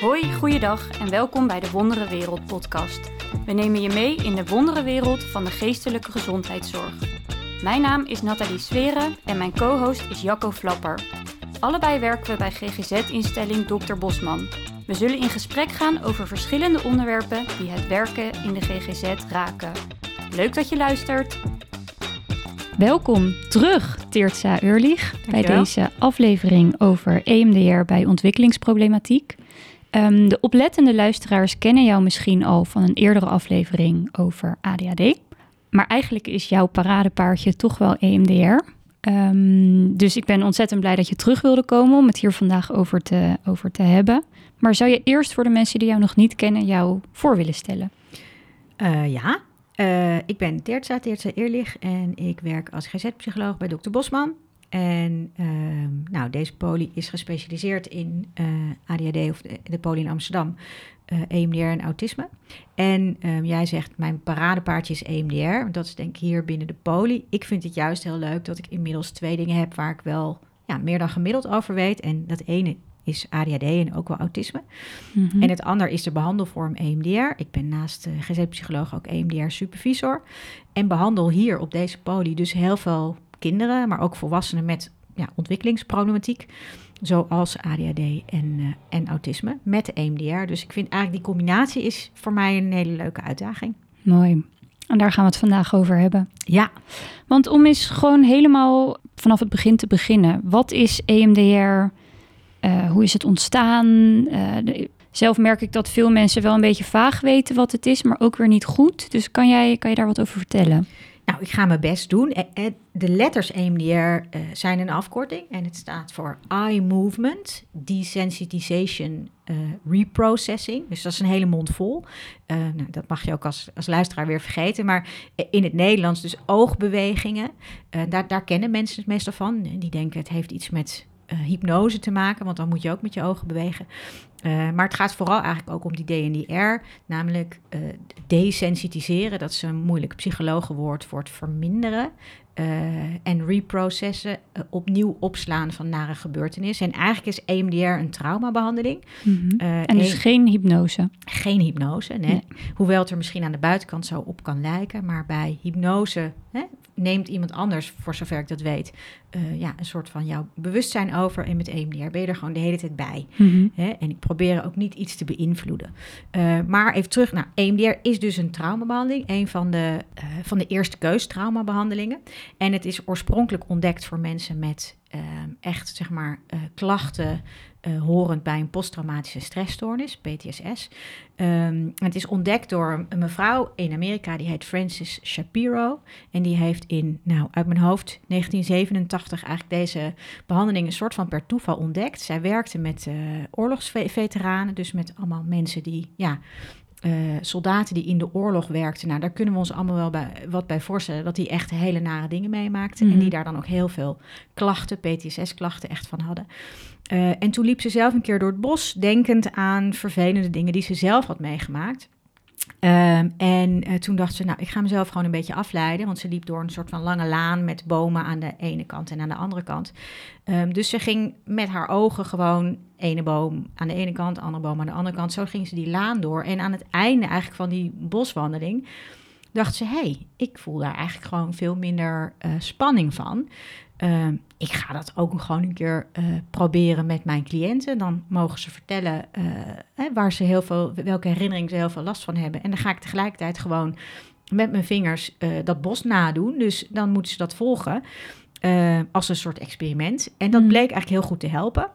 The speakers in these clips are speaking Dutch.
Hoi, goeiedag en welkom bij de Wondere Wereld podcast. We nemen je mee in de wondere wereld van de geestelijke gezondheidszorg. Mijn naam is Nathalie Sweren en mijn co-host is Jacco Flapper. Allebei werken we bij GGZ-instelling Dr. Bosman. We zullen in gesprek gaan over verschillende onderwerpen die het werken in de GGZ raken. Leuk dat je luistert. Welkom terug, Teertsa Eurlich, bij deze aflevering over EMDR bij ontwikkelingsproblematiek. Ehm, de oplettende luisteraars kennen jou misschien al van een eerdere aflevering over ADHD. Maar eigenlijk is jouw paradepaardje toch wel EMDR. Ehm, dus ik ben ontzettend blij dat je terug wilde komen om het hier vandaag over te, over te hebben. Maar zou je eerst voor de mensen die jou nog niet kennen, jou voor willen stellen? Eh, ja, Eh, ik ben Teertsa, Teertsa Eerlich en ik werk als GZ-psycholoog bij Dr. Bosman. En ehm, nou, deze poli is gespecialiseerd in eh, ADHD of de, de poli in Amsterdam, eh EMDR en autisme. En ehm, jij zegt, mijn paradepaardje is EMDR. want Dat is denk ik hier binnen de poli. Ik vind het juist heel leuk dat ik inmiddels twee dingen heb waar ik wel ja, meer dan gemiddeld over weet. En dat ene is ADHD en ook wel autisme. Mhm. En het ander is de behandelvorm E EMDR. Ik ben naast uh, GZ-psycholoog ook E EMDR-supervisor. En behandel hier op deze poli dus heel veel kinderen, maar ook volwassenen met ja, ontwikkelingsproblematiek. Zoals ADHD en, eh, en autisme met de EMDR. Dus ik vind eigenlijk die combinatie is voor mij een hele leuke uitdaging. Mooi. En daar gaan we het vandaag over hebben. Ja, Want om eens gewoon helemaal vanaf het begin te beginnen. Wat is EMDR? Eh, hoe is het ontstaan? De- zelf merk ik dat veel mensen wel een beetje vaag weten wat het is, maar ook weer niet goed. Dus kan jij, kan je daar wat over vertellen? Nou ik ga mijn best doen. Eh, eh, De letters EMDR eh, zijn een afkorting en het staat voor Eye Movement Desensitization Reprocessing. Dus dat is een hele mond vol. Nou, dat mag je ook als, als luisteraar weer vergeten. Maar in het Nederlands dus oogbewegingen. Daar, daar kennen mensen het meestal van. Die denken het heeft iets met hypnose te maken, want dan moet je ook met je ogen bewegen. Eh, maar het gaat vooral eigenlijk ook om die DNDR, namelijk eh, desensitiseren. Dat is een moeilijk psychologenwoord voor het verminderen. Eh, en reprocessen, eh, opnieuw opslaan van nare gebeurtenissen. En eigenlijk is E EMDR een traumabehandeling. Eh, En dus een- geen hypnose. geen hypnose, nee. Nee. Hoewel het er misschien aan de buitenkant zo op kan lijken. Maar bij hypnose hè, neemt iemand anders, voor zover ik dat weet, ja, een soort van jouw bewustzijn over. En met EMDR ben je er gewoon de hele tijd bij. Mhm. Hè? En ik probeer ook niet iets te beïnvloeden. Maar even terug naar EMDR is dus een traumabehandeling. Een van de, van de eerste keus traumabehandelingen. En het is oorspronkelijk ontdekt voor mensen met eh, echt zeg maar eh, klachten eh, horend bij een posttraumatische stressstoornis, PTSS. Ehm, het is ontdekt door een mevrouw in Amerika, die heet Frances Shapiro. En die heeft in, nou uit mijn hoofd, 1987 eigenlijk deze behandeling een soort van per toeval ontdekt. Zij werkte met eh, oorlogsveteranen, dus met allemaal mensen die, ja, eh, soldaten die in de oorlog werkten. Nou, daar kunnen we ons allemaal wel bij, wat bij voorstellen, dat die echt hele nare dingen meemaakten. Mhm. En die daar dan ook heel veel klachten, PTSS-klachten echt van hadden. Eh, en toen liep ze zelf een keer door het bos, denkend aan vervelende dingen die ze zelf had meegemaakt. Ehm, en eh, toen dacht ze, nou, ik ga mezelf gewoon een beetje afleiden. Want ze liep door een soort van lange laan met bomen aan de ene kant en aan de andere kant. Ehm, dus ze ging met haar ogen gewoon ene boom aan de ene kant, andere boom aan de andere kant. Zo ging ze die laan door. En aan het einde eigenlijk van die boswandeling dacht ze, hé, hey, ik voel daar eigenlijk gewoon veel minder eh, spanning van. Ehm, ik ga dat ook gewoon een keer eh, proberen met mijn cliënten. Dan mogen ze vertellen hè, waar ze heel veel, welke herinneringen ze heel veel last van hebben. En dan ga ik tegelijkertijd gewoon met mijn vingers eh, dat bos nadoen. Dus dan moeten ze dat volgen als een soort experiment. En dat Mm. bleek eigenlijk heel goed te helpen.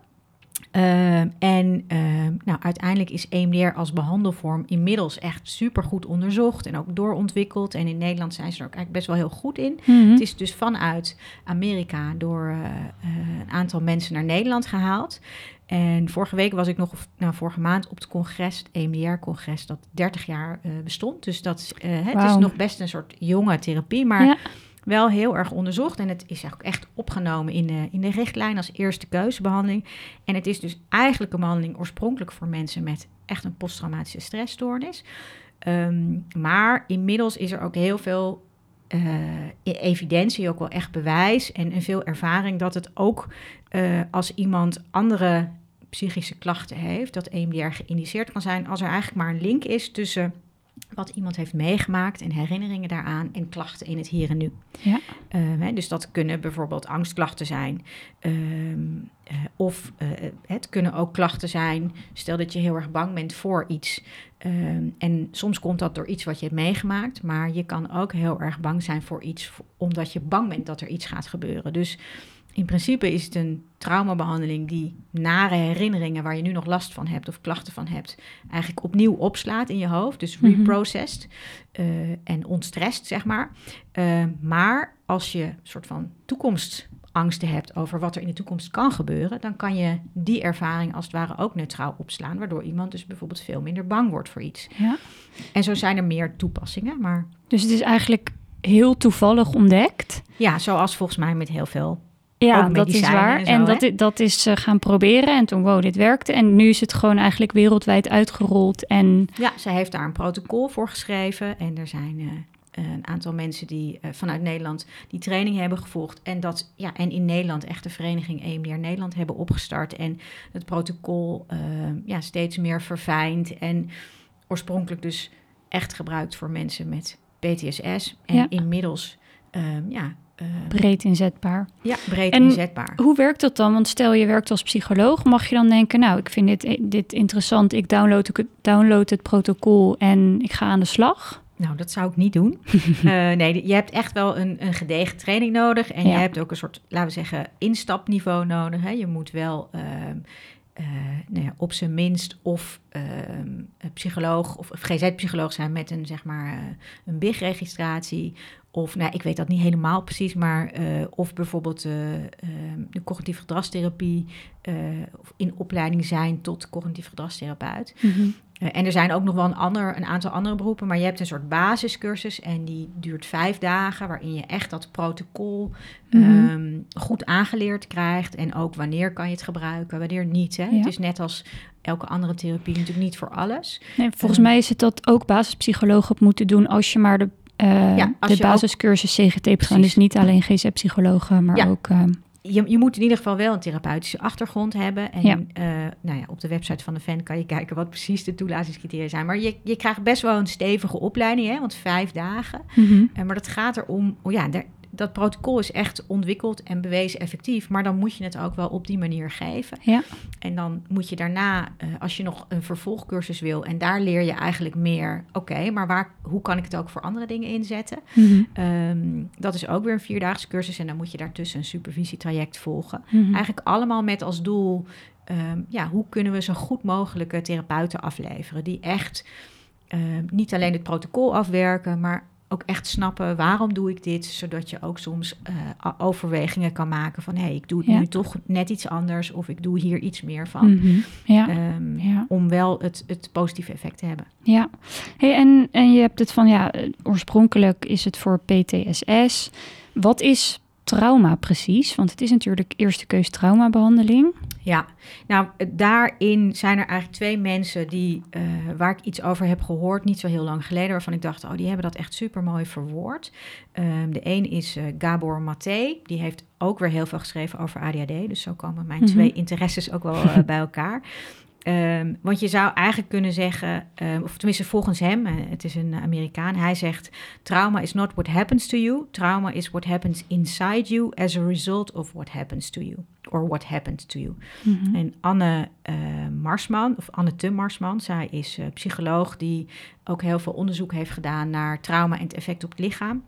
Ehm, en ehm, nou, uiteindelijk is EMDR als behandelvorm inmiddels echt super goed onderzocht en ook doorontwikkeld. En in Nederland zijn ze er ook eigenlijk best wel heel goed in. Mhm. Het is dus vanuit Amerika door eh, eh, een aantal mensen naar Nederland gehaald. En vorige week was ik nog, nou vorige maand op het congres, het EMDR-congres, dat 30 jaar eh, bestond. Dus dat het is nog best een soort jonge therapie, maar Ja. Wel heel erg onderzocht. En het is ook echt opgenomen in de, in de richtlijn als eerste keuzebehandeling. En het is dus eigenlijk een behandeling oorspronkelijk voor mensen met echt een posttraumatische stressstoornis. Ehm, maar inmiddels is er ook heel veel eh, evidentie, ook wel echt bewijs en, en veel ervaring dat het ook eh, als iemand andere psychische klachten heeft, dat EMDR geïndiceerd kan zijn als er eigenlijk maar een link is tussen wat iemand heeft meegemaakt en herinneringen daaraan en klachten in het hier en nu. Ja. Hè, dus dat kunnen bijvoorbeeld angstklachten zijn. Ehm, eh, of eh, het kunnen ook klachten zijn. Stel dat je heel erg bang bent voor iets. Ehm, en soms komt dat door iets wat je hebt meegemaakt. Maar je kan ook heel erg bang zijn voor iets. Omdat je bang bent dat er iets gaat gebeuren. Dus in principe is het een traumabehandeling die nare herinneringen waar je nu nog last van hebt of klachten van hebt, eigenlijk opnieuw opslaat in je hoofd. Dus Mhm. reprocessed eh, en ontstrest, zeg maar. Eh, maar als je een soort van toekomstangsten hebt over wat er in de toekomst kan gebeuren, dan kan je die ervaring als het ware ook neutraal opslaan, waardoor iemand dus bijvoorbeeld veel minder bang wordt voor iets. ja. En zo zijn er meer toepassingen, maar Dus het is eigenlijk heel toevallig ontdekt. ja, zoals volgens mij met heel veel Ja, dat is waar. en zo, En, dat, is eh, gaan proberen. En toen, wow, dit werkte. En nu is het gewoon eigenlijk wereldwijd uitgerold. En Ja, zij heeft daar een protocol voor geschreven. En er zijn eh, een aantal mensen die eh, vanuit Nederland die training hebben gevolgd. En, dat, ja, en in Nederland echt de vereniging EMDR Nederland hebben opgestart. En het protocol eh, ja, steeds meer verfijnd. En oorspronkelijk dus echt gebruikt voor mensen met PTSS. En Ja. inmiddels ehm, ja, breed inzetbaar. ja, breed En- inzetbaar. Hoe werkt dat dan? Want stel je werkt als psycholoog, mag je dan denken, nou, ik vind dit, dit interessant, ik download, het- download het protocol en ik ga aan de slag. Nou, dat zou ik niet doen. Eh, nee, je hebt echt wel een, een gedegen training nodig. En Ja. je hebt ook een soort, laten we zeggen, instapniveau nodig. Hè. Je moet wel ehm, eh, nou ja, op zijn minst of ehm, een psycholoog of, of GZ-psycholoog zijn met een, zeg maar, eh, een BIG-registratie. Of, nou, ik weet dat niet helemaal precies, maar eh, of bijvoorbeeld eh, ehm, de cognitieve gedragstherapie eh, in opleiding zijn tot cognitief gedragstherapeut. Eh, en er zijn ook nog wel een, ander, een aantal andere beroepen, maar je hebt een soort basiscursus en die duurt vijf dagen, waarin je echt dat protocol Mhm. ehm, goed aangeleerd krijgt. En ook wanneer kan je het gebruiken, wanneer niet. Hè? Ja. Het is net als elke andere therapie natuurlijk niet voor alles. Nee, volgens Eh. mij is het dat ook basispsychologen moeten doen als je maar de, eh, Ja, de basiscursus CGT gedaan. Dus niet alleen GZ-psychologen, maar Ja. ook... eh, Je, je moet in ieder geval wel een therapeutische achtergrond hebben. En Ja. eh, nou ja, op de website van de fan kan je kijken wat precies de toelatingscriteria zijn. Maar je, je krijgt best wel een stevige opleiding, hè? want vijf dagen. Eh, maar dat gaat erom, oh ja, daar- dat protocol is echt ontwikkeld en bewezen effectief. Maar dan moet je het ook wel op die manier geven. Ja. En dan moet je daarna, eh, als je nog een vervolgcursus wil, en daar leer je eigenlijk meer, oké, maar waar, hoe kan ik het ook voor andere dingen inzetten? Mhm. Ehm, dat is ook weer een vierdaagse cursus en dan moet je daartussen een supervisietraject volgen. Mhm. Eigenlijk allemaal met als doel, ehm, ja, hoe kunnen we zo goed mogelijke therapeuten afleveren die echt ehm, niet alleen het protocol afwerken, maar ook echt snappen waarom doe ik dit, zodat je ook soms eh, overwegingen kan maken van hé, hey, ik doe het Ja. nu toch net iets anders of ik doe hier iets meer van. Mhm. Ja. Ehm, Ja. Om wel het, het positieve effect te hebben. Ja, hey, en, en je hebt het van ja, oorspronkelijk is het voor PTSS. Wat is trauma precies? Want het is natuurlijk eerste keus traumabehandeling. Ja, nou daarin zijn er eigenlijk twee mensen die, eh, waar ik iets over heb gehoord, niet zo heel lang geleden, waarvan ik dacht, oh, die hebben dat echt super mooi verwoord. Ehm, de een is eh, Gabor Maté, die heeft ook weer heel veel geschreven over ADHD, dus zo komen mijn Mhm. twee interesses ook wel eh, bij elkaar. Ehm, want je zou eigenlijk kunnen zeggen, ehm, of tenminste volgens hem, het is een Amerikaan, hij zegt: Trauma is not what happens to you. Trauma is what happens inside you as a result of what happens to you. Or what happened to you. Mhm. En Anne eh, Marsman, of Anne te Marsman, zij is eh, psycholoog die ook heel veel onderzoek heeft gedaan naar trauma en het effect op het lichaam.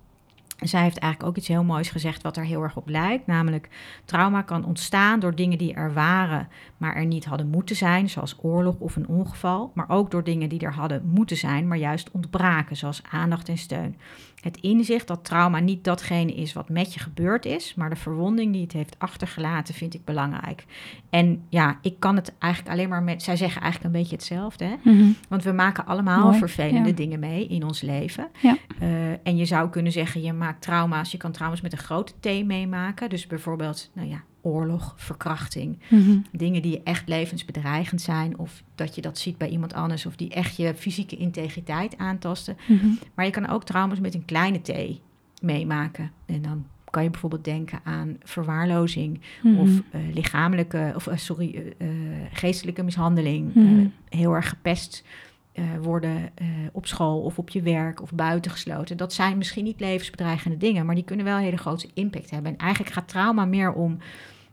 En zij heeft eigenlijk ook iets heel moois gezegd wat er heel erg op lijkt. Namelijk, trauma kan ontstaan door dingen die er waren, maar er niet hadden moeten zijn, zoals oorlog of een ongeval. Maar ook door dingen die er hadden moeten zijn, maar juist ontbraken, zoals aandacht en steun. Het inzicht dat trauma niet datgene is wat met je gebeurd is, maar de verwonding die het heeft achtergelaten, vind ik belangrijk. En ja, ik kan het eigenlijk alleen maar met. Zij zeggen eigenlijk een beetje hetzelfde. Hè? Mhm. Want we maken allemaal Mooi, vervelende ja. dingen mee in ons leven. Ja. Eh, en je zou kunnen zeggen, je maakt trauma's. Je kan trauma's met een grote T meemaken. Dus bijvoorbeeld, nou ja, oorlog, verkrachting. Mhm. Dingen die echt levensbedreigend zijn. Of dat je dat ziet bij iemand anders. Of die echt je fysieke integriteit aantasten. Mhm. Maar je kan ook trauma's met een kleine T meemaken. En dan kan je bijvoorbeeld denken aan verwaarlozing Mhm. of eh, lichamelijke, of eh, sorry, eh, geestelijke mishandeling. Heel erg gepest worden op school of op je werk of buitengesloten. Dat zijn misschien niet levensbedreigende dingen, maar die kunnen wel een hele grote impact hebben. En eigenlijk gaat trauma meer om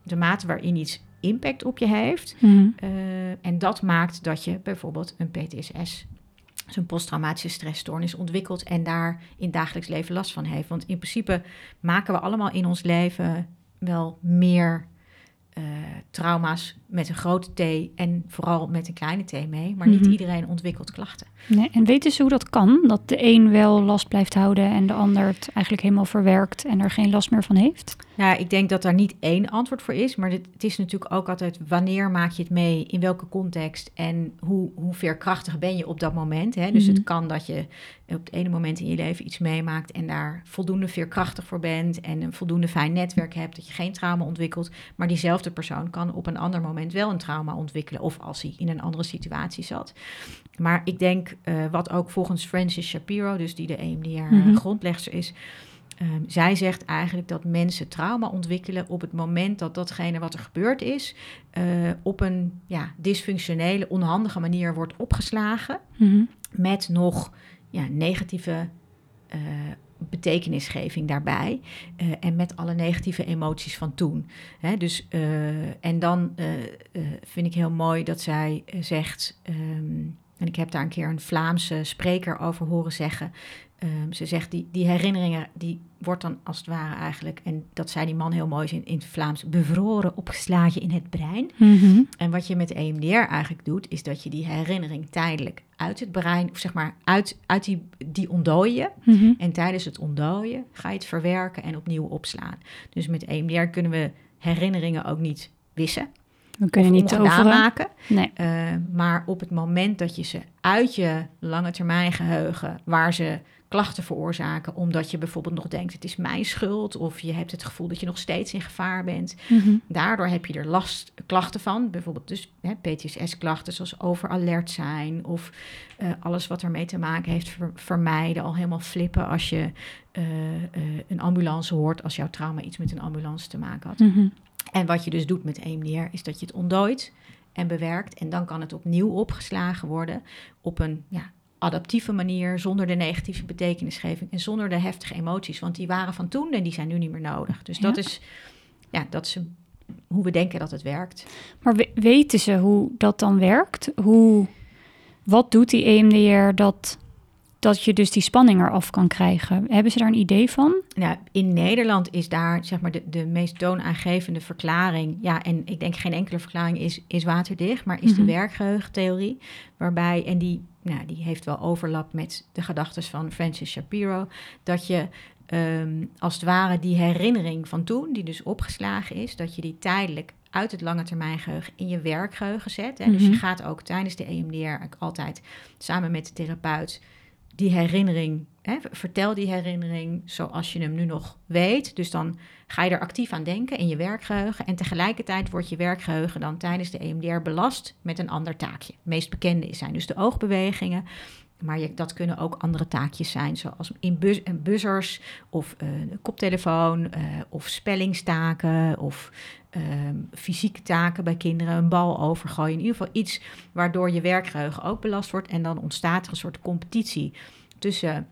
de mate waarin iets impact op je heeft. Mhm. Eh, en dat maakt dat je bijvoorbeeld een PTSS, dus een posttraumatische stressstoornis, ontwikkelt en daar in het dagelijks leven last van heeft. Want in principe maken we allemaal in ons leven wel meer eh, trauma's met een grote T en vooral met een kleine T mee. Maar niet Mhm. iedereen ontwikkelt klachten. Nee, en weten ze hoe dat kan? Dat de een wel last blijft houden en de ander het eigenlijk helemaal verwerkt en er geen last meer van heeft? Nou, ik denk dat daar niet één antwoord voor is. Maar dit, het is natuurlijk ook altijd wanneer maak je het mee, in welke context en hoe, hoe veerkrachtig ben je op dat moment. Hè? Dus Mhm. het kan dat je op het ene moment in je leven iets meemaakt en daar voldoende veerkrachtig voor bent en een voldoende fijn netwerk hebt, dat je geen trauma ontwikkelt. Maar diezelfde persoon kan op een ander moment wel een trauma ontwikkelen of als hij in een andere situatie zat. Maar ik denk, eh, wat ook volgens Francis Shapiro, dus die de EMDR Mhm. grondlegster is, Ehm, zij zegt eigenlijk dat mensen trauma ontwikkelen op het moment dat datgene wat er gebeurd is, eh, op een ja, dysfunctionele, onhandige manier wordt opgeslagen Mhm. met nog ja, negatieve eh, betekenisgeving daarbij eh, en met alle negatieve emoties van toen. Hè, dus, eh, en dan eh, vind ik heel mooi dat zij zegt, ehm, en ik heb daar een keer een Vlaamse spreker over horen zeggen. ehm, ze zegt, die, die herinneringen, die wordt dan als het ware eigenlijk, en dat zei die man heel mooi in, in het Vlaams, bevroren, opgeslagen in het brein. Mhm. En wat je met EMDR eigenlijk doet, is dat je die herinnering tijdelijk uit het brein, of zeg maar uit, uit die, die ontdooien. Mhm. En tijdens het ontdooien ga je het verwerken en opnieuw opslaan. Dus met EMDR kunnen we herinneringen ook niet wissen. We kunnen niet ongedaan toveren. maken. Nee. Eh, maar op het moment dat je ze uit je lange termijn geheugen, waar ze klachten veroorzaken, omdat je bijvoorbeeld nog denkt het is mijn schuld, of je hebt het gevoel dat je nog steeds in gevaar bent, Mhm. Daardoor heb je er last, klachten van, bijvoorbeeld dus hè, PTSS-klachten zoals overalert zijn of eh, alles wat ermee te maken heeft ver- vermijden, al helemaal flippen als je eh, een ambulance hoort, als jouw trauma iets met een ambulance te maken had. Mhm. En wat je dus doet met EMDR is dat je het ontdooit en bewerkt en dan kan het opnieuw opgeslagen worden op een ja, adaptieve manier, zonder de negatieve betekenisgeving en zonder de heftige emoties, want die waren van toen en die zijn nu niet meer nodig. Dus dat is, ja, dat is hoe we denken dat het werkt. Maar we- weten ze hoe dat dan werkt? Hoe, wat doet die EMDR dat, dat je dus die spanning eraf kan krijgen? Hebben ze daar een idee van? Nou, in Nederland is daar zeg maar de, de meest toonaangevende verklaring. Ja, en ik denk geen enkele verklaring is, is waterdicht, maar is Mhm. de werkgeheugentheorie. Waarbij, en die, nou, die heeft wel overlap met de gedachten van Francis Shapiro, dat je ehm, als het ware die herinnering van toen, die dus opgeslagen is, dat je die tijdelijk uit het lange termijn geheugen in je werkgeheugen zet. Hè? Dus Mhm. je gaat ook tijdens de EMDR altijd samen met de therapeut die herinnering, hè, vertel die herinnering zoals je hem nu nog weet. Dus dan ga je er actief aan denken in je werkgeheugen. En tegelijkertijd wordt je werkgeheugen dan tijdens de EMDR belast met een ander taakje. Meest bekende zijn dus de oogbewegingen. Maar je, dat kunnen ook andere taakjes zijn, zoals in bus, en buzzers of eh, de koptelefoon eh, of spellingstaken of ehm, fysieke taken bij kinderen, een bal overgooien. In ieder geval iets waardoor je werkgeheugen ook belast wordt. En dan ontstaat er een soort competitie tussen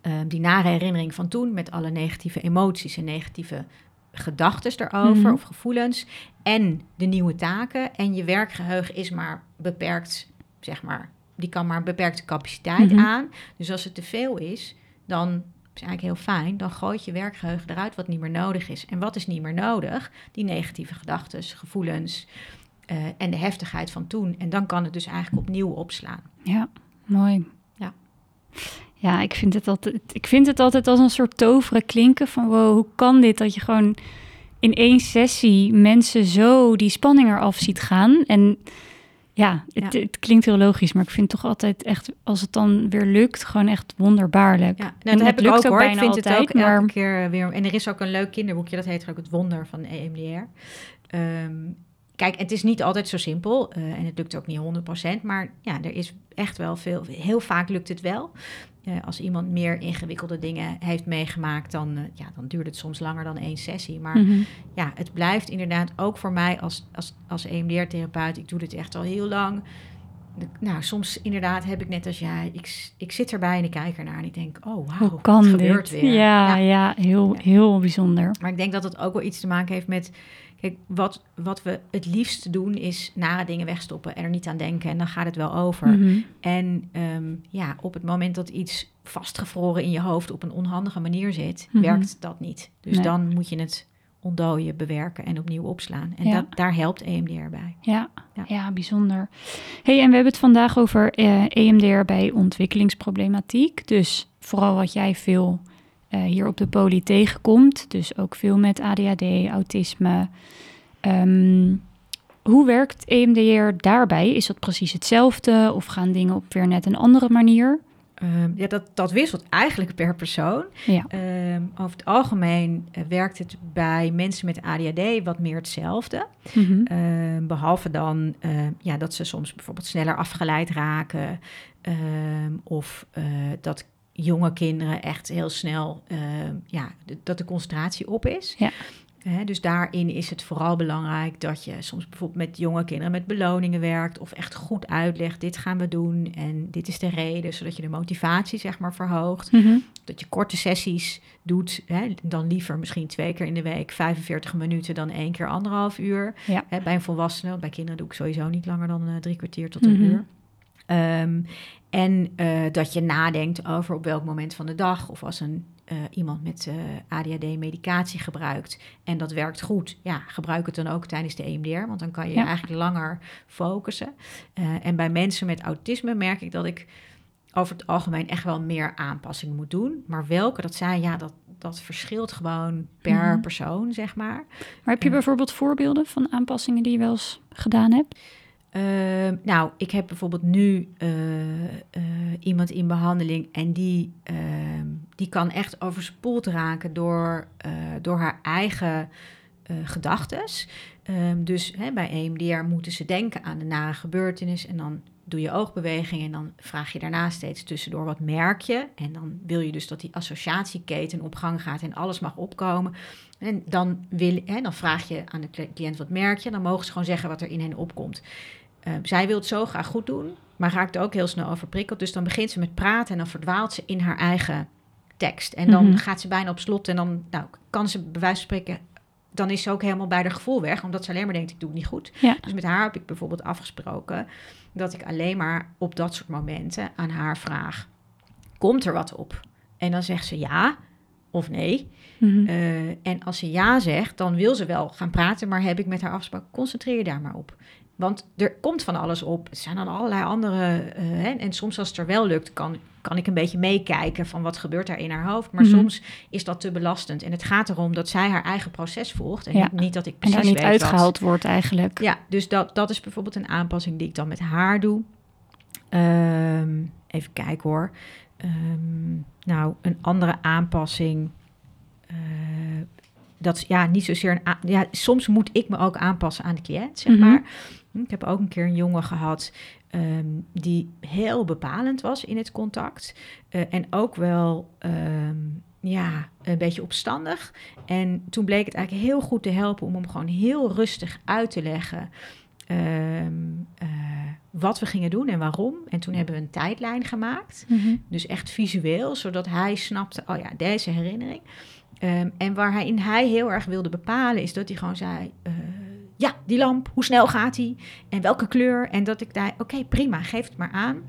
ehm, die nare herinnering van toen met alle negatieve emoties en negatieve gedachten erover Mhm. of gevoelens en de nieuwe taken. En je werkgeheugen is maar beperkt, zeg maar, die kan maar een beperkte capaciteit Mhm. aan. Dus als het te veel is, dan is eigenlijk heel fijn. Dan gooit je werkgeheugen eruit wat niet meer nodig is. En wat is niet meer nodig? Die negatieve gedachten, gevoelens eh, en de heftigheid van toen. En dan kan het dus eigenlijk opnieuw opslaan. Ja, mooi. Ja. Ja, ik vind het altijd, ik vind het altijd als een soort toveren klinken van wow, hoe kan dit dat je gewoon in één sessie mensen zo die spanning eraf ziet gaan en ja, het, Ja. het klinkt heel logisch, maar ik vind het toch altijd echt, als het dan weer lukt, gewoon echt wonderbaarlijk. Ja, En nou, dat heb ik lukt ook ook hoor. Ik bijna vind het ook altijd, elke maar- keer weer. En er is ook een leuk kinderboekje, dat heet ook Het Wonder van EMDR. Ehm, kijk, het is niet altijd zo simpel eh, en het lukt ook niet 100%, maar ja, er is echt wel veel, heel vaak lukt het wel. Uh, als iemand meer ingewikkelde dingen heeft meegemaakt, dan, uh, ja, dan duurt het soms langer dan één sessie. Maar Mhm. ja, het blijft inderdaad ook voor mij als, als, als EMDR-therapeut, ik doe dit echt al heel lang. Nou, soms inderdaad heb ik net als jij, ik, ik zit erbij en ik kijk ernaar en ik denk, oh wauw, Hoe kan het gebeurt dit? weer. Ja, ja. heel, Ja. heel bijzonder. Maar ik denk dat het ook wel iets te maken heeft met. Kijk, wat, wat we het liefst doen is nare dingen wegstoppen en er niet aan denken. En dan gaat het wel over. Mhm. En ehm, ja, op het moment dat iets vastgevroren in je hoofd op een onhandige manier zit, Mhm. werkt dat niet. Dus Nee. dan moet je het ontdooien, bewerken en opnieuw opslaan. En Ja. dat, daar helpt EMDR bij. Ja, Ja. ja. bijzonder. hey, en we hebben het vandaag over eh, EMDR bij ontwikkelingsproblematiek. Dus vooral wat jij veel eh, hier op de poli tegenkomt. Dus ook veel met ADHD, autisme. Ehm, hoe werkt EMDR daarbij? Is dat precies hetzelfde of gaan dingen op weer net een andere manier? Ehm, ja, dat, dat wisselt eigenlijk per persoon. Ja. Ehm, over het algemeen eh, werkt het bij mensen met ADHD wat meer hetzelfde. Mhm. Behalve dan ja, dat ze soms bijvoorbeeld sneller afgeleid raken. of eh, dat jonge kinderen echt heel snel, ehm, ja, dat de concentratie op is. Ja. Dus daarin is het vooral belangrijk dat je soms bijvoorbeeld met jonge kinderen met beloningen werkt. Of echt goed uitlegt, dit gaan we doen en dit is de reden. Zodat je de motivatie zeg maar verhoogt. Mhm. Dat je korte sessies doet, hè, dan liever misschien twee keer in de week, 45 minuten dan één keer anderhalf uur. Ja. Bij een volwassene, bij kinderen doe ik sowieso niet langer dan eh, drie kwartier tot een Mhm. uur. Ehm, en eh, dat je nadenkt over op welk moment van de dag of als een, eh, iemand met eh, ADHD medicatie gebruikt en dat werkt goed, ja, gebruik het dan ook tijdens de EMDR, want dan kan je Ja. eigenlijk langer focussen. En bij mensen met autisme merk ik dat ik over het algemeen echt wel meer aanpassingen moet doen. Maar welke dat zijn, ja, dat, dat verschilt gewoon per Mhm. persoon, zeg maar. Maar heb je bijvoorbeeld voorbeelden van aanpassingen die je wel eens gedaan hebt? Ehm, nou, ik heb bijvoorbeeld nu eh, eh, iemand in behandeling en die, ehm, die kan echt overspoeld raken door, eh, door haar eigen eh gedachtes. Ehm, dus hè, bij EMDR moeten ze denken aan de nare gebeurtenis en dan doe je oogbewegingen en dan vraag je daarna steeds tussendoor wat merk je. En dan wil je dus dat die associatieketen op gang gaat en alles mag opkomen. En dan, wil, hè, dan vraag je aan de cli- cliënt wat merk je. Dan mogen ze gewoon zeggen wat er in hen opkomt. Eh, zij wil het zo graag goed doen, maar raakt er ook heel snel overprikkeld. Dus dan begint ze met praten en dan verdwaalt ze in haar eigen tekst. En dan Mhm. gaat ze bijna op slot en dan nou, kan ze bij wijze van spreken... Dan is ze ook helemaal bij haar gevoel weg, omdat ze alleen maar denkt, ik doe het niet goed. Ja. Dus met haar heb ik bijvoorbeeld afgesproken dat ik alleen maar op dat soort momenten aan haar vraag: Komt er wat op? En dan zegt ze ja of nee. Mhm. Eh, en als ze ja zegt, dan wil ze wel gaan praten, maar heb ik met haar afgesproken: concentreer je daar maar op. Want er komt van alles op. Er zijn dan allerlei andere. eh, hè, en soms als het er wel lukt, kan, kan ik een beetje meekijken van wat gebeurt er in haar hoofd. Maar Mhm. soms is dat te belastend. En het gaat erom dat zij haar eigen proces volgt. En Ja. niet, niet dat ik en precies daar niet weet wat- uitgehaald wordt eigenlijk. ja, dus dat, dat is bijvoorbeeld een aanpassing die ik dan met haar doe. Ehm, even kijken hoor. Ehm, nou, een andere aanpassing. eh, dat ja, niet zozeer een. Ja, soms moet ik me ook aanpassen aan de cliënt, zeg Mhm. maar. Ik heb ook een keer een jongen gehad ehm, die heel bepalend was in het contact. Eh, en ook wel ehm, ja, een beetje opstandig. En toen bleek het eigenlijk heel goed te helpen om hem gewoon heel rustig uit te leggen. ehm, eh, wat we gingen doen en waarom. En toen hebben we een tijdlijn gemaakt. Mhm. Dus echt visueel, zodat hij snapte, oh ja, deze herinnering. En waarin hij heel erg wilde bepalen, is dat hij gewoon zei: eh, Ja, die lamp, hoe snel gaat die? En welke kleur? En dat ik zei: Oké, prima, geef het maar aan.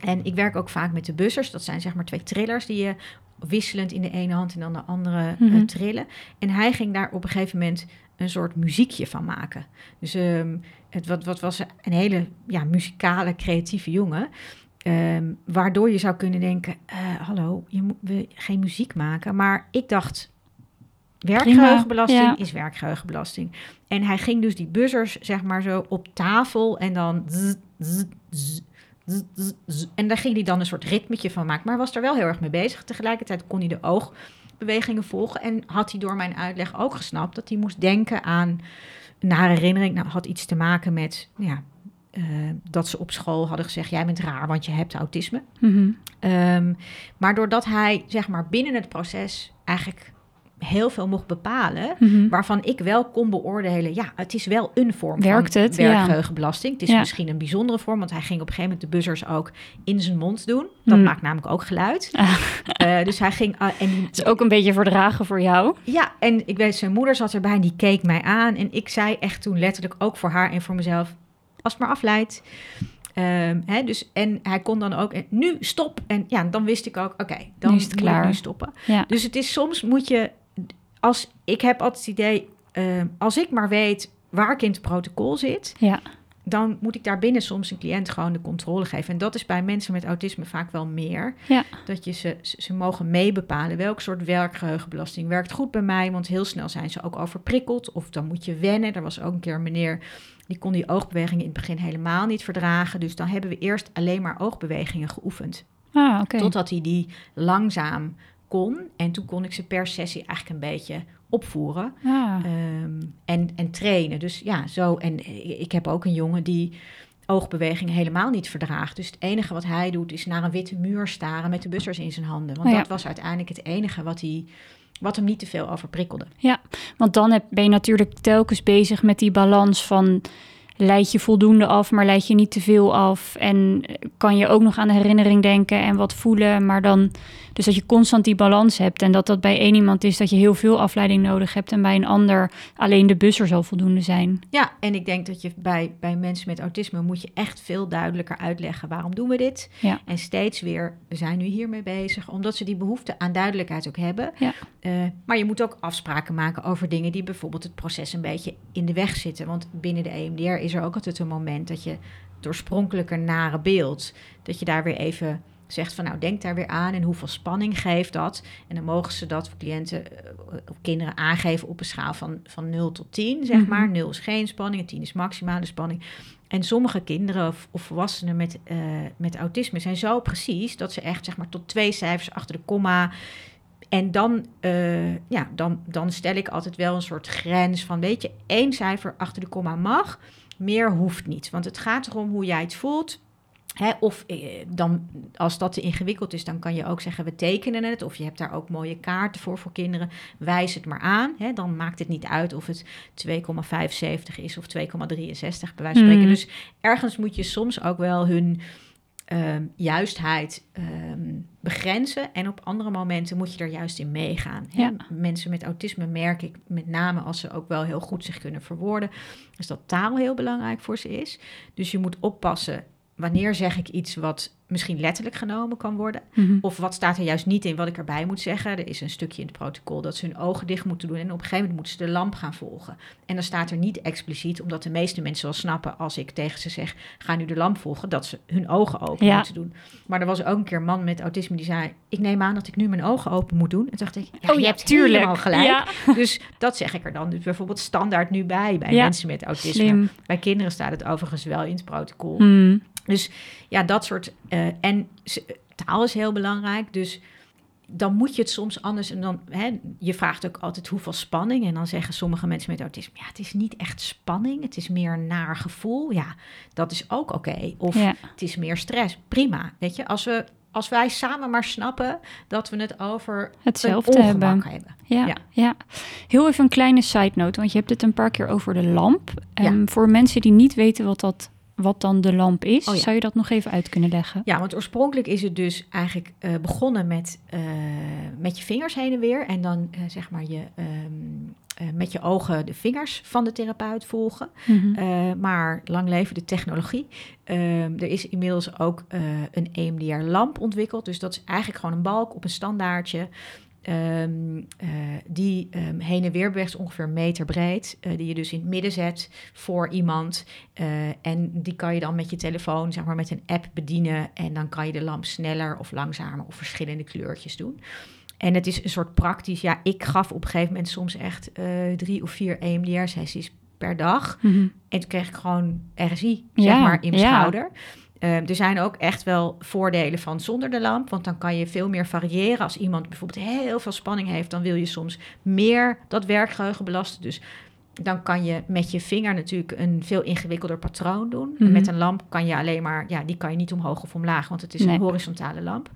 En ik werk ook vaak met de bussers. Dat zijn zeg maar twee trillers die je wisselend in de ene hand en dan de andere eh, Mhm. trillen. En hij ging daar op een gegeven moment een soort muziekje van maken. Dus ehm, het wat, wat was een hele ja, muzikale, creatieve jongen. Ehm, waardoor je zou kunnen denken: eh, hallo, je moet we, geen muziek maken. Maar ik dacht. Werkgeheugenbelasting ja. is werkgeheugenbelasting. En hij ging dus die buzzers, zeg maar zo, op tafel en dan. zzz, zzz, zzz, en daar ging hij dan een soort ritmetje van maken. Maar hij was er wel heel erg mee bezig. Tegelijkertijd kon hij de oogbewegingen volgen. En had hij door mijn uitleg ook gesnapt dat hij moest denken aan nare herinnering nou, had iets te maken met ja, eh, dat ze op school hadden gezegd: Jij bent raar, want je hebt autisme. Mhm. Ehm, maar doordat hij zeg maar binnen het proces eigenlijk heel veel mocht bepalen, Mhm. waarvan ik wel kon beoordelen, ja, het is wel een vorm Werkt van het? Ja. werkgeheugenbelasting. Het is Ja. misschien een bijzondere vorm, want hij ging op een gegeven moment de buzzers ook in zijn mond doen. Dat Mm. maakt namelijk ook geluid. Ah. Eh, dus hij ging, ah, en die, Het is ook een beetje verdragen voor jou. ja, en ik weet, zijn moeder zat erbij en die keek mij aan. En ik zei echt toen letterlijk ook voor haar en voor mezelf, als het maar afleidt. Ehm, hè, dus, en hij kon dan ook, en nu stop. En ja, dan wist ik ook, oké, dan Nu is het moet klaar. ik nu stoppen. Ja. Dus het is soms moet je, als ik heb altijd het idee, ehm, als ik maar weet waar ik in het protocol zit, Ja. dan moet ik daarbinnen soms een cliënt gewoon de controle geven. En dat is bij mensen met autisme vaak wel meer. Ja. Dat je ze, ze mogen meebepalen welk soort werkgeheugenbelasting werkt goed bij mij. Want heel snel zijn ze ook overprikkeld. Of dan moet je wennen. Er was ook een keer een meneer die kon die oogbewegingen in het begin helemaal niet verdragen. Dus dan hebben we eerst alleen maar oogbewegingen geoefend. Ah. Totdat hij die langzaam kon. En toen kon ik ze per sessie eigenlijk een beetje opvoeren. Ehm, en, en trainen. Dus ja, zo. En ik heb ook een jongen die oogbewegingen helemaal niet verdraagt. Dus het enige wat hij doet is naar een witte muur staren met de bussers in zijn handen. Want ja. dat was uiteindelijk het enige wat, hij, wat hem niet te veel overprikkelde. Want dan heb, ben je natuurlijk telkens bezig met die balans van... leid je voldoende af, maar leid je niet te veel af. En kan je ook nog aan de herinnering denken en wat voelen. Maar dan, dus dat je constant die balans hebt. En dat dat bij één iemand is dat je heel veel afleiding nodig hebt. En bij een ander alleen de busser zal voldoende zijn. Ja, en ik denk dat je bij, bij mensen met autisme moet je echt veel duidelijker uitleggen waarom doen we dit. Ja. En steeds weer, we zijn nu hiermee bezig, omdat ze die behoefte aan duidelijkheid ook hebben. Ja. Eh, maar je moet ook afspraken maken over dingen die bijvoorbeeld het proces een beetje in de weg zitten. Want binnen de EMDR is er ook altijd een moment dat je het oorspronkelijke nare beeld, dat je daar weer even zegt van nou denk daar weer aan en hoeveel spanning geeft dat. En dan mogen ze dat voor cliënten eh, of kinderen aangeven op een schaal van, van 0 tot 10, zeg Mhm. maar. 0 is geen spanning en 10 is maximale spanning. En sommige kinderen of, of volwassenen met, eh, met autisme zijn zo precies dat ze echt zeg maar tot twee cijfers achter de komma. En dan, eh, ja, dan, dan stel ik altijd wel een soort grens van, weet je, één cijfer achter de komma mag, meer hoeft niet. Want het gaat erom hoe jij het voelt. Of eh, dan, als dat te ingewikkeld is, dan kan je ook zeggen, we tekenen het. Of je hebt daar ook mooie kaarten voor voor kinderen. Wijs het maar aan. Dan maakt het niet uit of het 2,75 is of 2,63 bij wijze van spreken. Hmm. Dus ergens moet je soms ook wel hun ehm, juistheid ehm, begrenzen. En op andere momenten moet je er juist in meegaan. Ja. Mensen met autisme merk ik met name als ze ook wel heel goed zich kunnen verwoorden. Dus dat taal heel belangrijk voor ze is. Dus je moet oppassen. Wanneer zeg ik iets wat misschien letterlijk genomen kan worden? Mhm. Of wat staat er juist niet in wat ik erbij moet zeggen? Er is een stukje in het protocol dat ze hun ogen dicht moeten doen. En op een gegeven moment moeten ze de lamp gaan volgen. En dan staat er niet expliciet, omdat de meeste mensen wel snappen als ik tegen ze zeg: ga nu de lamp volgen, dat ze hun ogen open Ja. moeten doen. Maar er was ook een keer een man met autisme die zei: Ik neem aan dat ik nu mijn ogen open moet doen. En toen dacht ik: ja, oh je hebt tuurlijk. helemaal gelijk. Ja, Dus dat zeg ik er dan dus bijvoorbeeld standaard nu bij, bij mensen met autisme. slim. Bij kinderen staat het overigens wel in het protocol. Hmm. Dus ja, dat soort. eh, en taal is heel belangrijk. Dus dan moet je het soms anders. En dan, hè, je vraagt ook altijd hoeveel spanning. En dan zeggen sommige mensen met autisme: ja, het is niet echt spanning. Het is meer een naar gevoel. Ja, dat is ook oké. Of Ja. het is meer stress. Prima. Weet je, als, we, als wij samen maar snappen dat we het over Hetzelfde hebben. hebben. Ja, Ja. ja. heel even een kleine side note, want je hebt het een paar keer over de lamp. Ja. Ehm, voor mensen die niet weten wat, dat, wat dan de lamp is, Oh ja. zou je dat nog even uit kunnen leggen? Ja, want oorspronkelijk is het dus eigenlijk eh, begonnen met, eh, met je vingers heen en weer. En dan eh, zeg maar je, ehm, eh, met je ogen de vingers van de therapeut volgen. Mhm. Maar lang leven de technologie. Ehm, er is inmiddels ook een EMDR-lamp ontwikkeld. Dus dat is eigenlijk gewoon een balk op een standaardje. Ehm, eh, die ehm, heen en weer beweegt, ongeveer een meter breed. eh, die je dus in het midden zet voor iemand. Eh, en die kan je dan met je telefoon, zeg maar met een app bedienen. En dan kan je de lamp sneller of langzamer of verschillende kleurtjes doen. En het is een soort praktisch. Ja, ik gaf op een gegeven moment soms echt drie of vier EMDR-sessies per dag. Mhm. En toen kreeg ik gewoon RSI, zeg Ja, maar, in mijn ja. schouder. Eh, er zijn ook echt wel voordelen van zonder de lamp. Want dan kan je veel meer variëren. Als iemand bijvoorbeeld heel veel spanning heeft... dan wil je soms meer dat werkgeheugen belasten. Dus dan kan je met je vinger natuurlijk een veel ingewikkelder patroon doen. Mhm. Met een lamp kan je alleen maar, ja, die kan je niet omhoog of omlaag, want het is Nee. een horizontale lamp.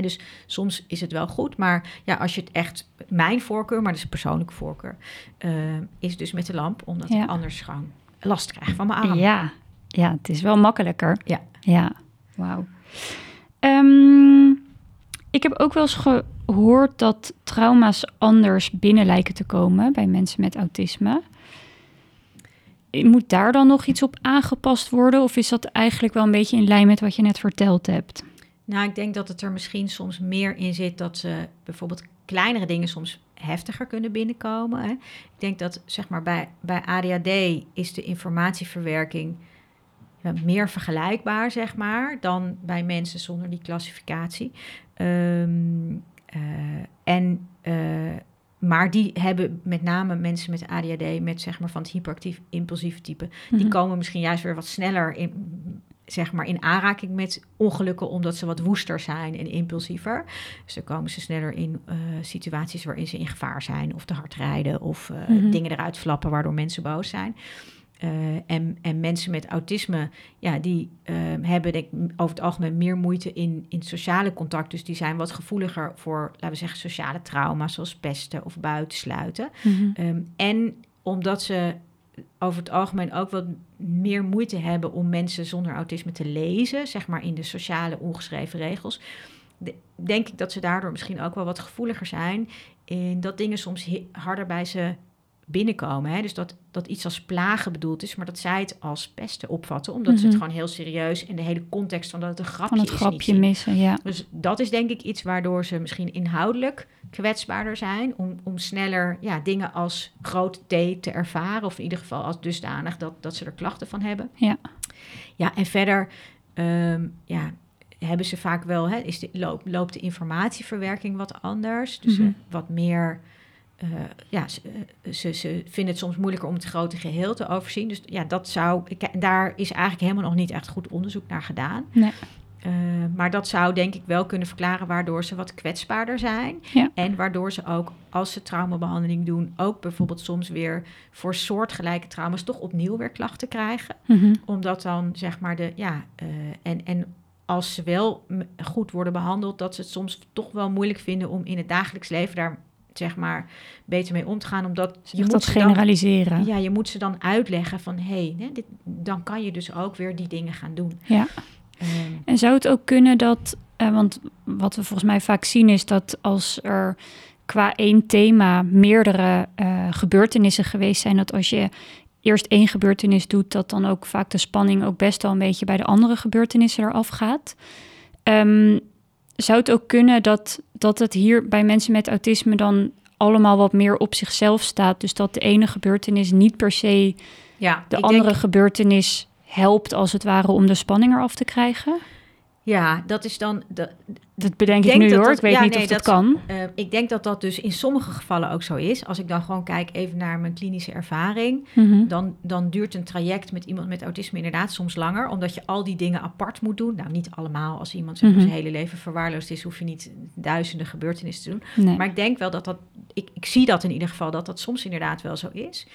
Dus soms is het wel goed, maar ja, als je het echt, mijn voorkeur, maar dat is een persoonlijke voorkeur, eh, is dus met de lamp, omdat Ja. ik anders gewoon last krijg van mijn arm. Ja. Ja, het is wel makkelijker. Ja. Ja, wauw. Ehm, ik heb ook wel eens gehoord dat trauma's anders binnen lijken te komen bij mensen met autisme. Moet daar dan nog iets op aangepast worden? Of is dat eigenlijk wel een beetje in lijn met wat je net verteld hebt? Nou, ik denk dat het er misschien soms meer in zit dat ze bijvoorbeeld kleinere dingen soms heftiger kunnen binnenkomen. Hè. Ik denk dat zeg maar bij, bij ADHD is de informatieverwerking meer vergelijkbaar, zeg maar, dan bij mensen zonder die klassificatie. Ehm, eh, en, eh, maar die hebben met name mensen met ADHD, met zeg maar van het hyperactief impulsieve type, die Mhm. komen misschien juist weer wat sneller in, zeg maar in aanraking met ongelukken, omdat ze wat woester zijn en impulsiever. Dus dan komen ze sneller in eh, situaties waarin ze in gevaar zijn, of te hard rijden, of Mhm. dingen eruit flappen waardoor mensen boos zijn. Eh, en, en mensen met autisme, ja, die eh, hebben denk ik, over het algemeen meer moeite in, in sociale contact. Dus die zijn wat gevoeliger voor, laten we zeggen, sociale trauma's, zoals pesten of buitensluiten. Mhm. Ehm, en omdat ze over het algemeen ook wat meer moeite hebben om mensen zonder autisme te lezen, zeg maar in de sociale ongeschreven regels, de- denk ik dat ze daardoor misschien ook wel wat gevoeliger zijn in dat dingen soms harder bij ze binnenkomen. Hè? Dus dat, dat iets als plagen bedoeld is, maar dat zij het als pesten opvatten, omdat ze het Mhm. gewoon heel serieus en de hele context van dat het een grapje Van het is grapje missen, ja. Dus dat is denk ik iets waardoor ze misschien inhoudelijk kwetsbaarder zijn. Om, om sneller ja, dingen als groot T te ervaren. Of in ieder geval als dusdanig dat, dat ze er klachten van hebben. Ja. Ja, en verder ehm, ja, hebben ze vaak wel... Hè, is de, loop, loopt de informatieverwerking wat anders. Dus Mhm. eh, wat meer... eh, ja, ze, eh, ze, ze vinden het soms moeilijker om het grote geheel te overzien. Dus ja, dat zou... ik- Daar is eigenlijk helemaal nog niet echt goed onderzoek naar gedaan. Nee. Uh, maar dat zou denk ik wel kunnen verklaren waardoor ze wat kwetsbaarder zijn. Ja. En waardoor ze ook, als ze traumabehandeling doen, ook bijvoorbeeld soms weer voor soortgelijke trauma's toch opnieuw weer klachten krijgen. Mhm. Omdat dan zeg maar de, ja, uh, en, en als ze wel goed worden behandeld, dat ze het soms toch wel moeilijk vinden om in het dagelijks leven daar zeg maar beter mee om te gaan. Omdat je moet dat dan- generaliseren. ja, je moet ze dan uitleggen van hé, hey, dit, dan kan je dus ook weer die dingen gaan doen. Ja. Ehm, En zou het ook kunnen dat, eh, want wat we volgens mij vaak zien is dat als er qua één thema meerdere eh, gebeurtenissen geweest zijn, dat als je eerst één gebeurtenis doet, dat dan ook vaak de spanning ook best wel een beetje bij de andere gebeurtenissen eraf gaat. Ehm, zou het ook kunnen dat, dat het hier bij mensen met autisme dan allemaal wat meer op zichzelf staat? Dus dat de ene gebeurtenis niet per se ja, de andere denk- gebeurtenis helpt als het ware om de spanning eraf te krijgen? Ja, dat is dan. Dat bedenk ik nu dat hoor. dat- ik weet ja, niet nee, of dat, dat- kan. eh, ik denk dat dat dus in sommige gevallen ook zo is. Als ik dan gewoon kijk even naar mijn klinische ervaring, Mhm. dan, dan duurt een traject met iemand met autisme inderdaad soms langer, omdat je al die dingen apart moet doen. Nou, niet allemaal. Als iemand zeg Mhm. zijn hele leven verwaarloosd is, hoef je niet duizenden gebeurtenissen te doen. Nee. Maar ik denk wel dat dat, ik, ik zie dat in ieder geval, dat dat soms inderdaad wel zo is.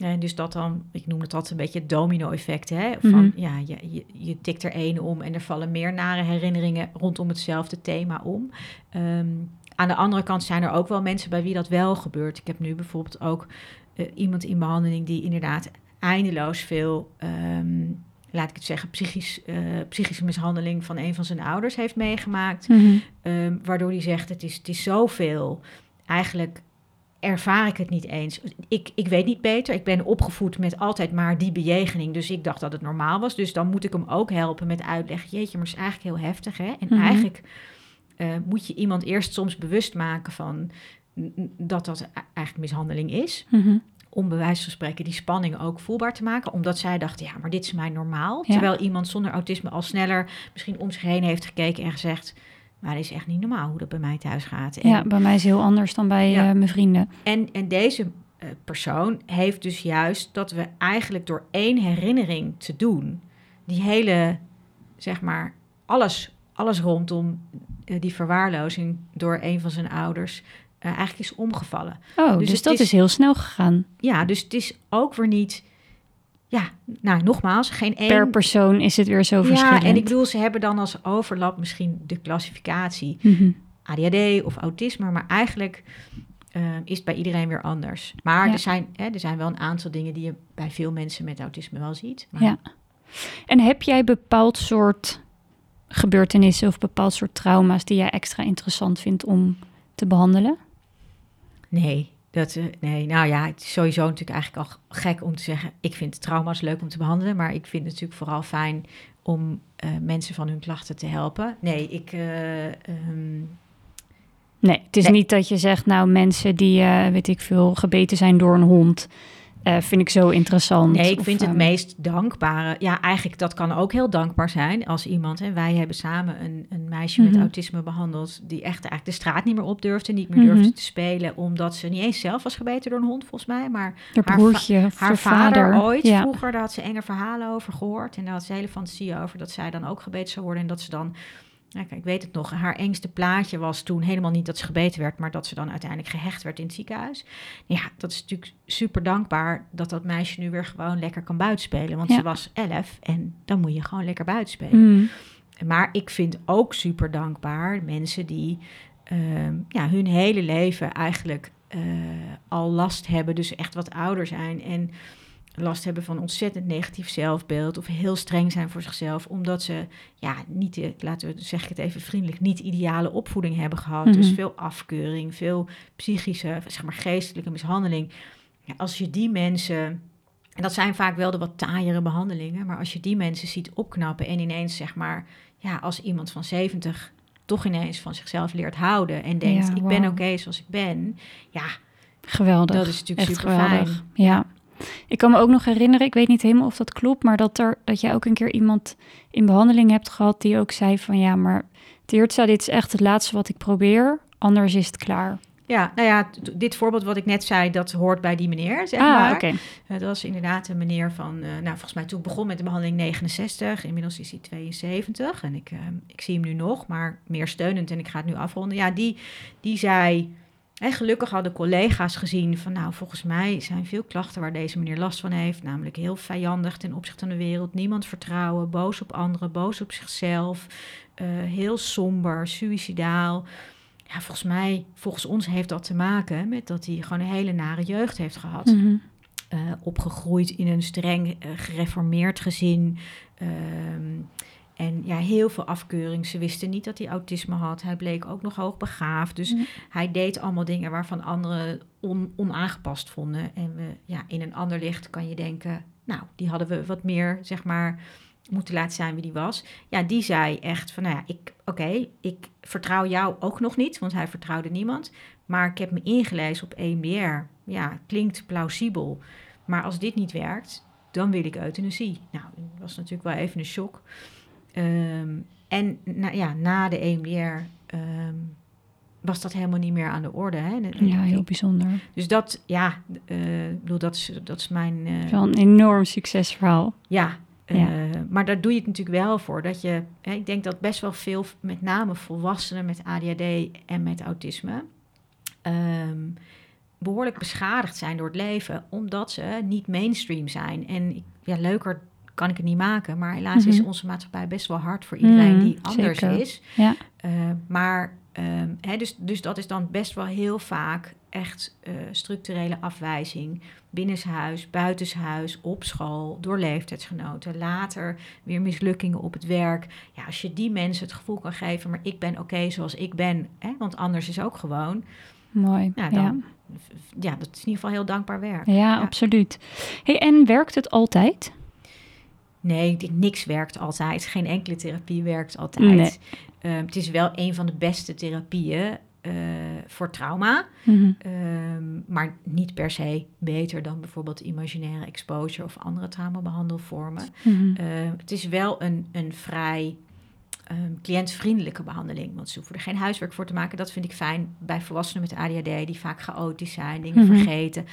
En dus dat dan, ik noem het altijd een beetje het domino-effect. Hè? Van Mhm. ja, je, je, je tikt er één om en er vallen meer nare herinneringen rondom hetzelfde thema om. Ehm, aan de andere kant zijn er ook wel mensen bij wie dat wel gebeurt. Ik heb nu bijvoorbeeld ook eh, iemand in behandeling die inderdaad eindeloos veel, ehm, laat ik het zeggen, psychisch, eh, psychische mishandeling van een van zijn ouders heeft meegemaakt. Mhm. Ehm, waardoor hij zegt, het is, het is zoveel. Eigenlijk ervaar ik het niet eens. Ik, ik weet niet beter. Ik ben opgevoed met altijd maar die bejegening. Dus ik dacht dat het normaal was. Dus dan moet ik hem ook helpen met uitleggen. Jeetje, maar het is eigenlijk heel heftig. Hè? En Mhm. eigenlijk eh, moet je iemand eerst soms bewust maken van dat dat e- eigenlijk mishandeling is. Mhm. Om bij wijze van spreken die spanning ook voelbaar te maken. Omdat zij dachten, ja, maar dit is mij normaal. Ja. Terwijl iemand zonder autisme al sneller misschien om zich heen heeft gekeken en gezegd... maar het is echt niet normaal hoe dat bij mij thuis gaat. En, Ja, bij mij is het heel anders dan bij Ja. eh, mijn vrienden. en, en deze eh, persoon heeft dus juist dat we eigenlijk door één herinnering te doen... die hele, zeg maar, alles, alles rondom eh, die verwaarlozing door een van zijn ouders... eigenlijk is omgevallen. Oh, Dus dus, dat is- is... heel snel gegaan. Ja, dus het is ook weer niet... Ja, nou, nogmaals, geen één... Per persoon is het weer zo verschillend. ja, en ik bedoel, ze hebben dan als overlap misschien de klassificatie Mhm. ADHD of autisme, maar eigenlijk eh, is het bij iedereen weer anders. Maar Ja. er, zijn, hè, er zijn wel een aantal dingen die je bij veel mensen met autisme wel ziet. Maar Ja. En heb jij bepaald soort gebeurtenissen of bepaald soort trauma's die jij extra interessant vindt om te behandelen? Nee, dat, eh, nee, nou ja, het is sowieso natuurlijk eigenlijk al gek om te zeggen... ik vind trauma's leuk om te behandelen... maar ik vind het natuurlijk vooral fijn om eh, mensen van hun klachten te helpen. Nee, ik... eh, ehm, Nee, het is Nee. niet dat je zegt, nou mensen die, weet ik veel, gebeten zijn door een hond, eh, vind ik zo interessant. Nee, ik Of, vind het ehm, meest dankbare. Ja, eigenlijk dat kan ook heel dankbaar zijn als iemand. En wij hebben samen een, een meisje Mhm. met autisme behandeld. die echt eigenlijk de straat niet meer op durfde. niet meer Mhm. durfde te spelen. omdat ze niet eens zelf was gebeten door een hond, volgens mij. Maar haar haar broertje, haar vader, ooit Ja. vroeger. daar had ze enge verhalen over gehoord. En daar had ze hele fantasie over dat zij dan ook gebeten zou worden. En dat ze dan. Ja, kijk, ik weet het nog. Haar engste plaatje was toen helemaal niet dat ze gebeten werd, maar dat ze dan uiteindelijk gehecht werd in het ziekenhuis. Ja, dat is natuurlijk super dankbaar dat dat meisje nu weer gewoon lekker kan buitenspelen. Want Ja. ze was elf en dan moet je gewoon lekker buitenspelen. Mm. Maar ik vind ook super dankbaar mensen die ehm, ja, hun hele leven eigenlijk eh, al last hebben, dus echt wat ouder zijn en last hebben van ontzettend negatief zelfbeeld of heel streng zijn voor zichzelf, omdat ze ja niet, de, laten we zeg ik het even vriendelijk, niet ideale opvoeding hebben gehad. Dus Mhm. veel afkeuring, veel psychische, zeg maar geestelijke mishandeling. Ja, als je die mensen en dat zijn vaak wel de wat taaiere behandelingen. Maar als je die mensen ziet opknappen en ineens zeg maar, ja, als iemand van 70 toch ineens van zichzelf leert houden en denkt, Ja, ik ben oké zoals ik ben. Ja, Geweldig. dat is natuurlijk super geweldig. Ja. Ik kan me ook nog herinneren, ik weet niet helemaal of dat klopt, maar dat, er, dat jij ook een keer iemand in behandeling hebt gehad die ook zei van ja, maar Teertza, dit is echt het laatste wat ik probeer, anders is het klaar. Ja, nou ja, dit voorbeeld wat ik net zei, dat hoort bij die meneer, zeg ah, maar. oké. Eh, dat was inderdaad een meneer van, eh, nou volgens mij toen ik begon met de behandeling 69, inmiddels is hij 72 en ik, eh, ik zie hem nu nog, maar meer steunend en ik ga het nu afronden. Ja, die, die zei, en gelukkig hadden collega's gezien van, nou volgens mij zijn veel klachten waar deze meneer last van heeft, namelijk heel vijandig ten opzichte van de wereld, niemand vertrouwen, boos op anderen, boos op zichzelf, eh, heel somber, suïcidaal. Ja, volgens mij, volgens ons heeft dat te maken met dat hij gewoon een hele nare jeugd heeft gehad Mhm. eh, opgegroeid in een streng eh, gereformeerd gezin. En ja, heel veel afkeuring. Ze wisten niet dat hij autisme had. Hij bleek ook nog hoogbegaafd. Dus Mhm. hij deed allemaal dingen waarvan anderen on, onaangepast vonden. En we, ja, in een ander licht kan je denken... nou, die hadden we wat meer, zeg maar, moeten laten zijn wie die was. Ja, die zei echt van, nou ja, ik, oké, ik vertrouw jou ook nog niet... want hij vertrouwde niemand. Maar ik heb me ingelezen op EMDR. Ja, klinkt plausibel. Maar als dit niet werkt, dan wil ik euthanasie. Nou, dat was natuurlijk wel even een shock. Ehm, en na, ja, na de EMDR ehm, was dat helemaal niet meer aan de orde. Hè? Ja, heel bijzonder. Dus dat, ja, ik bedoel, dat is, dat is mijn... wel een enorm succesverhaal. ja, eh, Ja. maar daar doe je het natuurlijk wel voor. Dat je, hè, ik denk dat best wel veel, met name volwassenen met ADHD en met autisme, ehm, behoorlijk beschadigd zijn door het leven, omdat ze niet mainstream zijn. En ja, leuker kan ik het niet maken, maar helaas is Mhm. onze maatschappij best wel hard voor iedereen Mhm, die anders zeker. is. Ja. Eh, maar ehm, hè, dus, dus dat is dan best wel heel vaak echt eh, structurele afwijzing. Binnenshuis, buitenshuis, op school, door leeftijdsgenoten. Later weer mislukkingen op het werk. Ja, als je die mensen het gevoel kan geven, maar ik ben oké zoals ik ben, hè, want anders is ook gewoon. Mooi. Ja, Ja, dan- Ja, dat is in ieder geval heel dankbaar werk. ja, absoluut. Hey, en werkt het altijd? Nee, ik denk, niks werkt altijd. Geen enkele therapie werkt altijd. Nee. Ehm, het is wel een van de beste therapieën eh, voor trauma. Mhm. Ehm, maar niet per se beter dan bijvoorbeeld imaginaire exposure of andere traumabehandelvormen. Mhm. Uh, het is wel een, een vrij um, cliëntvriendelijke behandeling. Want ze hoeven er geen huiswerk voor te maken. Dat vind ik fijn bij volwassenen met ADHD, die vaak chaotisch zijn, dingen Mhm. vergeten.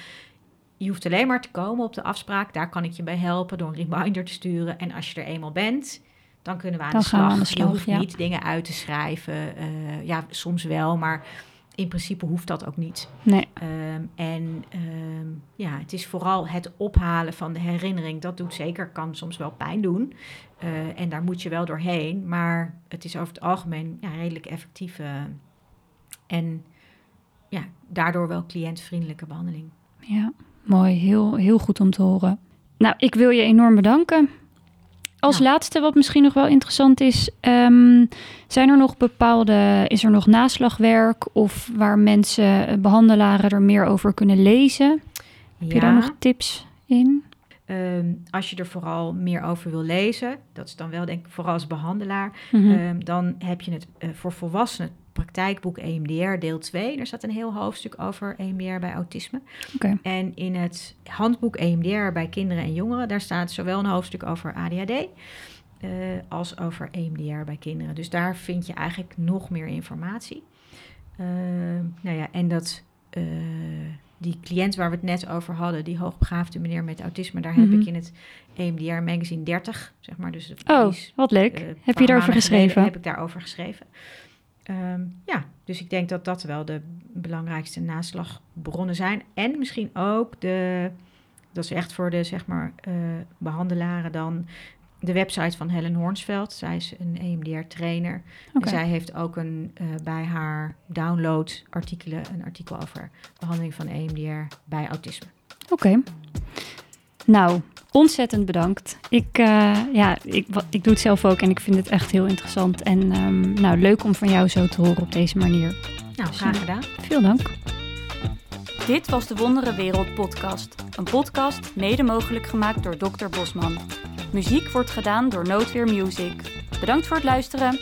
Je hoeft alleen maar te komen op de afspraak. Daar kan ik je bij helpen door een reminder te sturen. En als je er eenmaal bent, dan kunnen we aan, Dan de, we slag. aan de slag, Je hoeft ja. niet dingen uit te schrijven. Uh, ja, soms wel, maar in principe hoeft dat ook niet. Nee. Ehm, en ehm, ja, het is vooral het ophalen van de herinnering. Dat doet zeker, kan soms wel pijn doen. Eh, en daar moet je wel doorheen. Maar het is over het algemeen ja, redelijk effectief. eh, en ja, daardoor wel cliëntvriendelijke behandeling. Ja, mooi. Heel, heel goed om te horen. Nou, ik wil je enorm bedanken. Als laatste, wat misschien nog wel interessant is, ehm, zijn er nog bepaalde, is er nog naslagwerk of waar mensen, eh, behandelaren er meer over kunnen lezen? Heb je daar nog tips in? Ehm, als je er vooral meer over wil lezen, dat is dan wel denk ik vooral als behandelaar, Mhm. Ehm, dan heb je het eh, voor volwassenen praktijkboek EMDR deel 2. Daar staat een heel hoofdstuk over EMDR bij autisme. En in het handboek EMDR bij kinderen en jongeren, daar staat zowel een hoofdstuk over ADHD eh, als over EMDR bij kinderen. Dus daar vind je eigenlijk nog meer informatie. Ehm, nou ja, en dat eh, die cliënt waar we het net over hadden, die hoogbegaafde meneer met autisme, daar Mhm. heb ik in het EMDR magazine 30, zeg maar. Dus Oh, wat leuk. Heb je daarover geschreven? Heb ik daarover geschreven. Ehm, ja, dus ik denk dat dat wel de belangrijkste naslagbronnen zijn. En misschien ook de, dat is echt voor de zeg maar eh, behandelaren dan, de website van Helen Hornsveld. Zij is een EMDR-trainer. En zij heeft ook een, eh, bij haar download-artikelen een artikel over behandeling van EMDR bij autisme. Oké. Nou, ontzettend bedankt. Ik, eh, ja, ik, ik doe het zelf ook en ik vind het echt heel interessant. En ehm, nou, leuk om van jou zo te horen op deze manier. Nou, graag gedaan. Veel dank. Dit was de Wondere Wereld podcast. Een podcast mede mogelijk gemaakt door Dr. Bosman. Muziek wordt gedaan door Noodweer Music. Bedankt voor het luisteren.